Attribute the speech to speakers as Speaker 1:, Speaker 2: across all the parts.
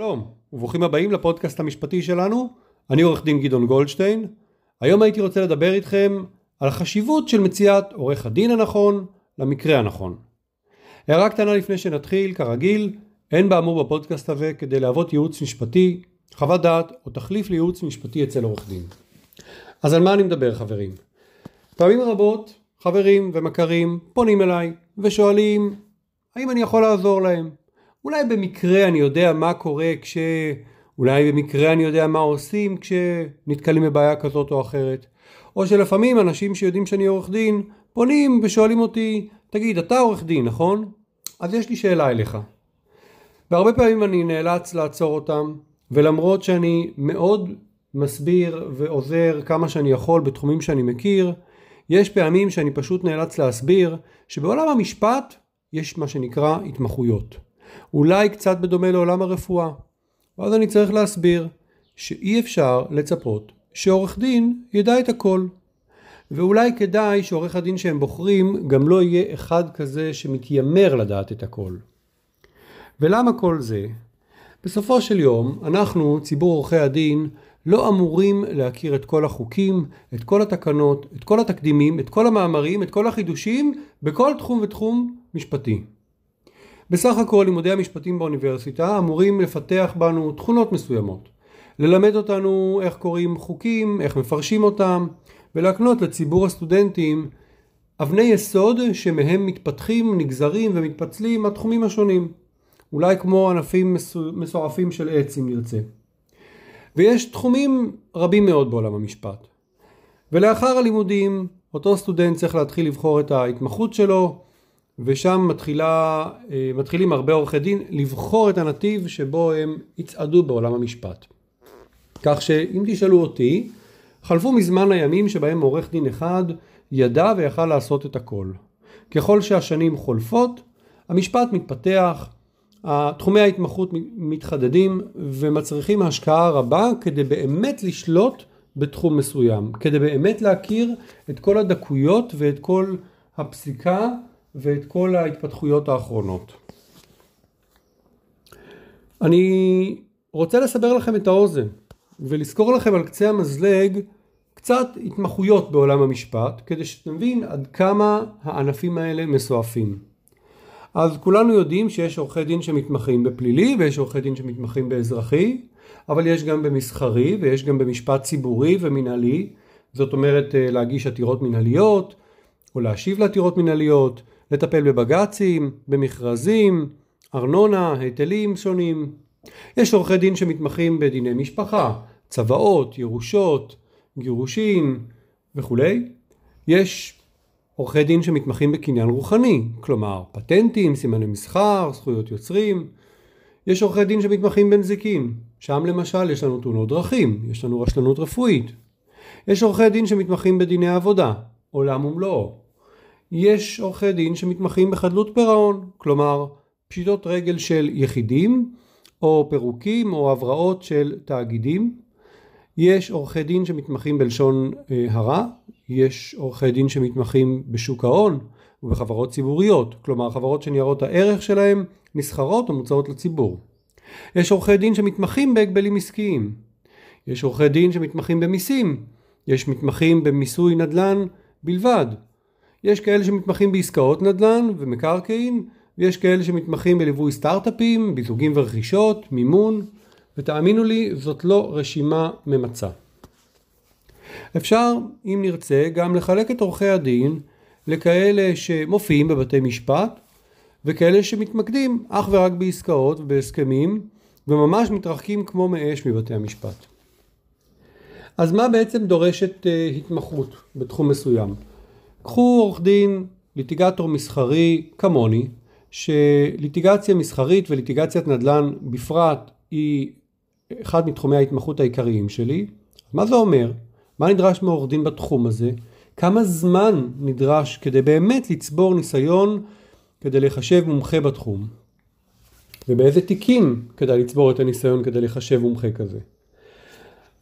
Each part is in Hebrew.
Speaker 1: שלום, וברוכים הבאים לפודקאסט המשפטי שלנו. אני עורך דין גדעון גולדשטיין. היום הייתי רוצה לדבר איתכם על החשיבות של מציאת עורך הדין הנכון למקרה הנכון. הערה קטנה לפני שנתחיל, כרגיל, אין באמור בפודקאסט הזה כדי להוות ייעוץ משפטי, חוות דעת או תחליף לייעוץ משפטי אצל עורך דין. אז על מה אני מדבר חברים? פעמים רבות חברים ומכרים פונים אליי ושואלים האם אני יכול לעזור להם. אולי במקרה אני יודע מה קורה כש... אולי במקרה אני יודע מה עושים כשנתקלים בבעיה כזאת או אחרת. או שלפעמים אנשים שיודעים שאני עורך דין פונים ושואלים אותי, תגיד, אתה עורך דין, נכון? אז יש לי שאלה אליך. והרבה פעמים אני נאלץ לעצור אותם, ולמרות שאני מאוד מסביר ועוזר כמה שאני יכול בתחומים שאני מכיר, יש פעמים שאני פשוט נאלץ להסביר שבעולם המשפט יש מה שנקרא התמחויות. אולי קצת בדומה לעולם הרפואה. ואז אני צריך להסביר שאי אפשר לצפות שעורך דין ידע את הכל. ואולי כדאי שעורך הדין שהם בוחרים גם לא יהיה אחד כזה שמתיימר לדעת את הכל. ולמה כל זה? בסופו של יום אנחנו, ציבור עורכי הדין, לא אמורים להכיר את כל החוקים, את כל התקנות, את כל התקדימים, את כל המאמרים, את כל החידושים, בכל תחום ותחום משפטי. בסך הכל לימודי המשפטים באוניברסיטה אמורים לפתח בנו תכונות מסוימות. ללמד אותנו איך קוראים חוקים, איך מפרשים אותם, ולהקנות לציבור הסטודנטים אבני יסוד שמהם מתפתחים, נגזרים ומתפצלים התחומים השונים. אולי כמו ענפים מסועפים של עץ אם נרצה. ויש תחומים רבים מאוד בעולם המשפט. ולאחר הלימודים אותו סטודנט צריך להתחיל לבחור את ההתמחות שלו ושם מתחילה, אה, מתחילים הרבה עורכי דין לבחור את הנתיב שבו הם יצעדו בעולם המשפט. כך שאם תשאלו אותי, חלפו מזמן הימים שבהם עורך דין אחד ידע ויכל לעשות את הכל. ככל שהשנים חולפות, המשפט מתפתח, תחומי ההתמחות מתחדדים ומצריכים השקעה רבה כדי באמת לשלוט בתחום מסוים, כדי באמת להכיר את כל הדקויות ואת כל הפסיקה ואת כל ההתפתחויות האחרונות. אני רוצה לסבר לכם את האוזן ולזכור לכם על קצה המזלג קצת התמחויות בעולם המשפט כדי שתבין עד כמה הענפים האלה מסועפים. אז כולנו יודעים שיש עורכי דין שמתמחים בפלילי ויש עורכי דין שמתמחים באזרחי אבל יש גם במסחרי ויש גם במשפט ציבורי ומנהלי זאת אומרת אה, להגיש עתירות מנהליות או להשיב לעתירות מנהליות לטפל בבג"צים, במכרזים, ארנונה, היטלים שונים. יש עורכי דין שמתמחים בדיני משפחה, צוואות, ירושות, גירושין וכולי. יש עורכי דין שמתמחים בקניין רוחני, כלומר פטנטים, סימני מסחר, זכויות יוצרים. יש עורכי דין שמתמחים בנזיקין, שם למשל יש לנו תאונות דרכים, יש לנו רשלנות רפואית. יש עורכי דין שמתמחים בדיני עבודה, עולם ומלואו. יש עורכי דין שמתמחים בחדלות פירעון, כלומר פשיטות רגל של יחידים או פירוקים או הבראות של תאגידים. יש עורכי דין שמתמחים בלשון אה, הרע, יש עורכי דין שמתמחים בשוק ההון ובחברות ציבוריות, כלומר חברות שניירות הערך שלהם נסחרות או מוצעות לציבור. יש עורכי דין שמתמחים בהגבלים עסקיים. יש עורכי דין שמתמחים במיסים. יש מתמחים במיסוי נדל"ן בלבד. יש כאלה שמתמחים בעסקאות נדל"ן ומקרקעין, ויש כאלה שמתמחים בליווי סטארט-אפים, ביזוגים ורכישות, מימון, ותאמינו לי, זאת לא רשימה ממצה. אפשר, אם נרצה, גם לחלק את עורכי הדין לכאלה שמופיעים בבתי משפט, וכאלה שמתמקדים אך ורק בעסקאות ובהסכמים, וממש מתרחקים כמו מאש מבתי המשפט. אז מה בעצם דורשת uh, התמחות בתחום מסוים? קחו עורך דין, ליטיגטור מסחרי כמוני, שליטיגציה מסחרית וליטיגציית נדל"ן בפרט היא אחד מתחומי ההתמחות העיקריים שלי. מה זה אומר? מה נדרש מעורך דין בתחום הזה? כמה זמן נדרש כדי באמת לצבור ניסיון כדי לחשב מומחה בתחום? ובאיזה תיקים כדאי לצבור את הניסיון כדי לחשב מומחה כזה?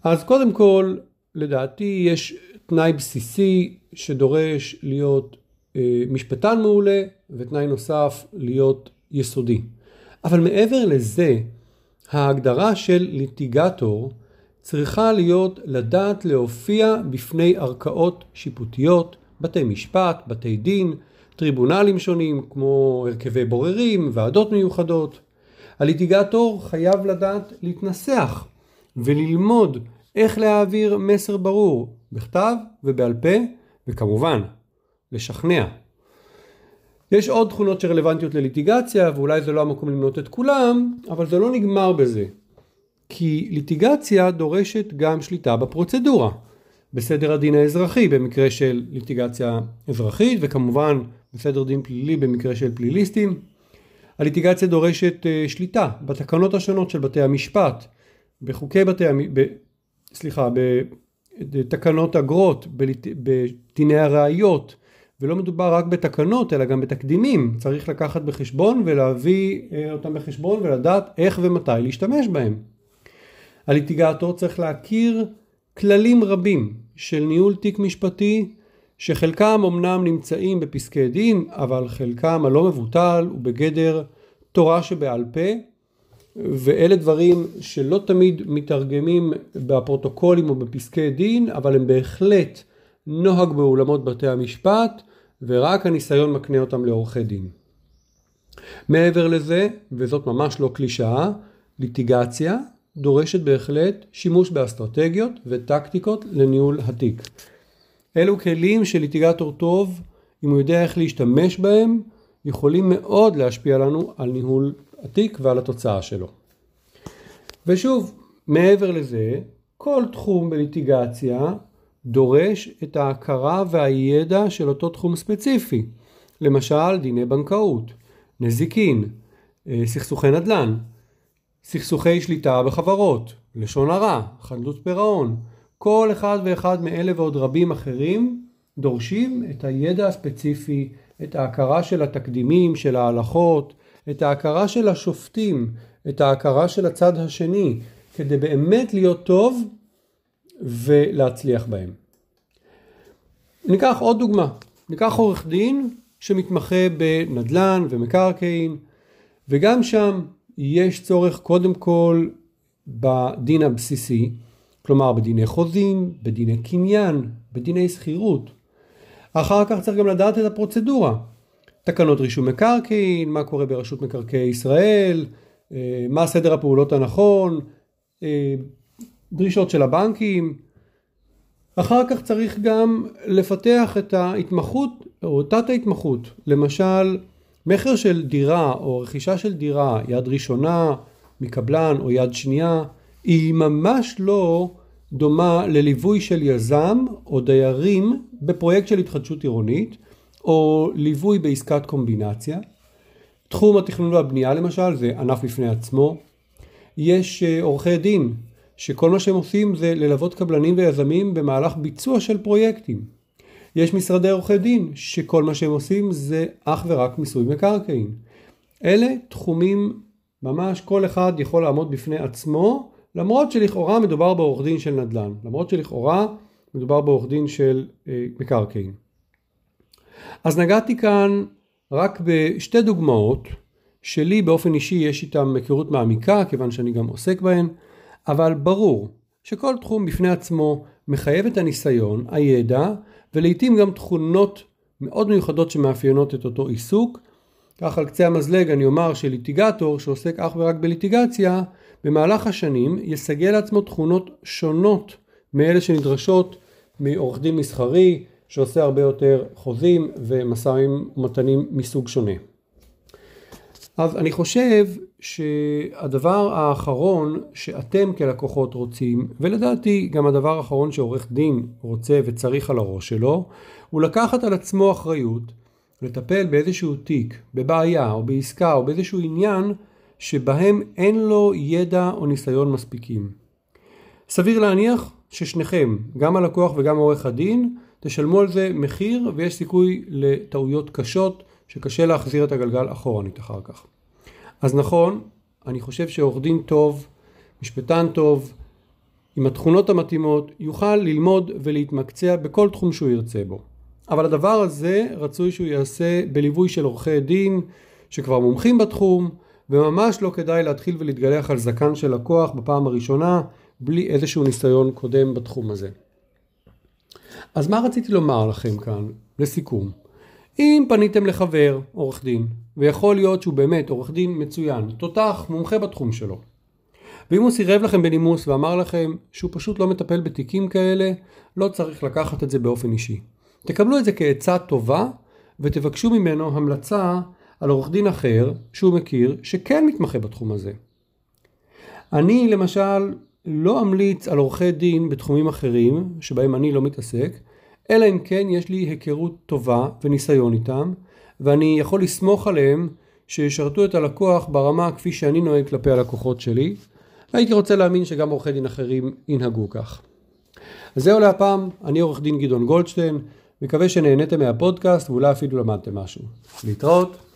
Speaker 1: אז קודם כל, לדעתי יש תנאי בסיסי שדורש להיות אה, משפטן מעולה ותנאי נוסף להיות יסודי. אבל מעבר לזה, ההגדרה של ליטיגטור צריכה להיות לדעת להופיע בפני ערכאות שיפוטיות, בתי משפט, בתי דין, טריבונלים שונים כמו הרכבי בוררים, ועדות מיוחדות. הליטיגטור חייב לדעת להתנסח וללמוד איך להעביר מסר ברור בכתב ובעל פה וכמובן לשכנע. יש עוד תכונות שרלוונטיות לליטיגציה ואולי זה לא המקום למנות את כולם אבל זה לא נגמר בזה כי ליטיגציה דורשת גם שליטה בפרוצדורה בסדר הדין האזרחי במקרה של ליטיגציה אזרחית וכמובן בסדר דין פלילי במקרה של פליליסטים. הליטיגציה דורשת uh, שליטה בתקנות השונות של בתי המשפט, בחוקי בתי סליחה, בתקנות אגרות, בדיני הראיות, ולא מדובר רק בתקנות אלא גם בתקדימים, צריך לקחת בחשבון ולהביא uh, אותם בחשבון ולדעת איך ומתי להשתמש בהם. הליטיגטור צריך להכיר כללים רבים של ניהול תיק משפטי שחלקם אמנם נמצאים בפסקי דין, אבל חלקם הלא מבוטל הוא בגדר תורה שבעל פה, ואלה דברים שלא תמיד מתרגמים בפרוטוקולים או בפסקי דין, אבל הם בהחלט נוהג באולמות בתי המשפט, ורק הניסיון מקנה אותם לעורכי דין. מעבר לזה, וזאת ממש לא קלישאה, ליטיגציה דורשת בהחלט שימוש באסטרטגיות וטקטיקות לניהול התיק. אלו כלים של ליטיגטור טוב, אם הוא יודע איך להשתמש בהם, יכולים מאוד להשפיע לנו על ניהול התיק ועל התוצאה שלו. ושוב, מעבר לזה, כל תחום בליטיגציה דורש את ההכרה והידע של אותו תחום ספציפי. למשל, דיני בנקאות, נזיקין, אה, סכסוכי נדל"ן, סכסוכי שליטה בחברות, לשון הרע, חדלות פירעון, כל אחד ואחד מאלה ועוד רבים אחרים דורשים את הידע הספציפי, את ההכרה של התקדימים, של ההלכות, את ההכרה של השופטים, את ההכרה של הצד השני, כדי באמת להיות טוב ולהצליח בהם. ניקח עוד דוגמה, ניקח עורך דין שמתמחה בנדל"ן ומקרקעין, וגם שם יש צורך קודם כל בדין הבסיסי, כלומר בדיני חוזים, בדיני קניין, בדיני שכירות. אחר כך צריך גם לדעת את הפרוצדורה. תקנות רישום מקרקעין, מה קורה ברשות מקרקעי ישראל, אה, מה סדר הפעולות הנכון, אה, דרישות של הבנקים. אחר כך צריך גם לפתח את ההתמחות או תת ההתמחות, למשל מכר של דירה או רכישה של דירה יד ראשונה מקבלן או יד שנייה היא ממש לא דומה לליווי של יזם או דיירים בפרויקט של התחדשות עירונית או ליווי בעסקת קומבינציה. תחום התכנון והבנייה למשל זה ענף בפני עצמו. יש אה, עורכי דין שכל מה שהם עושים זה ללוות קבלנים ויזמים במהלך ביצוע של פרויקטים. יש משרדי עורכי דין שכל מה שהם עושים זה אך ורק מיסוי מקרקעין. אלה תחומים ממש כל אחד יכול לעמוד בפני עצמו למרות שלכאורה מדובר בעורך דין של נדל"ן, למרות שלכאורה מדובר בעורך דין של אה, מקרקעין. אז נגעתי כאן רק בשתי דוגמאות שלי באופן אישי יש איתם היכרות מעמיקה כיוון שאני גם עוסק בהן, אבל ברור שכל תחום בפני עצמו מחייב את הניסיון, הידע ולעיתים גם תכונות מאוד מיוחדות שמאפיינות את אותו עיסוק. כך על קצה המזלג אני אומר שליטיגטור שעוסק אך ורק בליטיגציה במהלך השנים יסגל לעצמו תכונות שונות מאלה שנדרשות מעורך דין מסחרי שעושה הרבה יותר חוזים ומשאים ומתנים מסוג שונה. אז אני חושב שהדבר האחרון שאתם כלקוחות רוצים, ולדעתי גם הדבר האחרון שעורך דין רוצה וצריך על הראש שלו, הוא לקחת על עצמו אחריות לטפל באיזשהו תיק, בבעיה או בעסקה או באיזשהו עניין שבהם אין לו ידע או ניסיון מספיקים. סביר להניח ששניכם, גם הלקוח וגם עורך הדין, תשלמו על זה מחיר ויש סיכוי לטעויות קשות שקשה להחזיר את הגלגל אחורנית אחר כך. אז נכון, אני חושב שעורך דין טוב, משפטן טוב, עם התכונות המתאימות, יוכל ללמוד ולהתמקצע בכל תחום שהוא ירצה בו. אבל הדבר הזה רצוי שהוא יעשה בליווי של עורכי דין שכבר מומחים בתחום, וממש לא כדאי להתחיל ולהתגלח על זקן של לקוח בפעם הראשונה בלי איזשהו ניסיון קודם בתחום הזה. אז מה רציתי לומר לכם כאן לסיכום? אם פניתם לחבר, עורך דין, ויכול להיות שהוא באמת עורך דין מצוין, תותח, מומחה בתחום שלו, ואם הוא סירב לכם בנימוס ואמר לכם שהוא פשוט לא מטפל בתיקים כאלה, לא צריך לקחת את זה באופן אישי. תקבלו את זה כעצה טובה ותבקשו ממנו המלצה על עורך דין אחר שהוא מכיר שכן מתמחה בתחום הזה. אני למשל לא אמליץ על עורכי דין בתחומים אחרים שבהם אני לא מתעסק, אלא אם כן יש לי היכרות טובה וניסיון איתם, ואני יכול לסמוך עליהם שישרתו את הלקוח ברמה כפי שאני נוהג כלפי הלקוחות שלי, והייתי רוצה להאמין שגם עורכי דין אחרים ינהגו כך. אז זהו להפעם, אני עורך דין גדעון גולדשטיין, מקווה שנהניתם מהפודקאסט ואולי אפילו למדתם משהו. להתראות.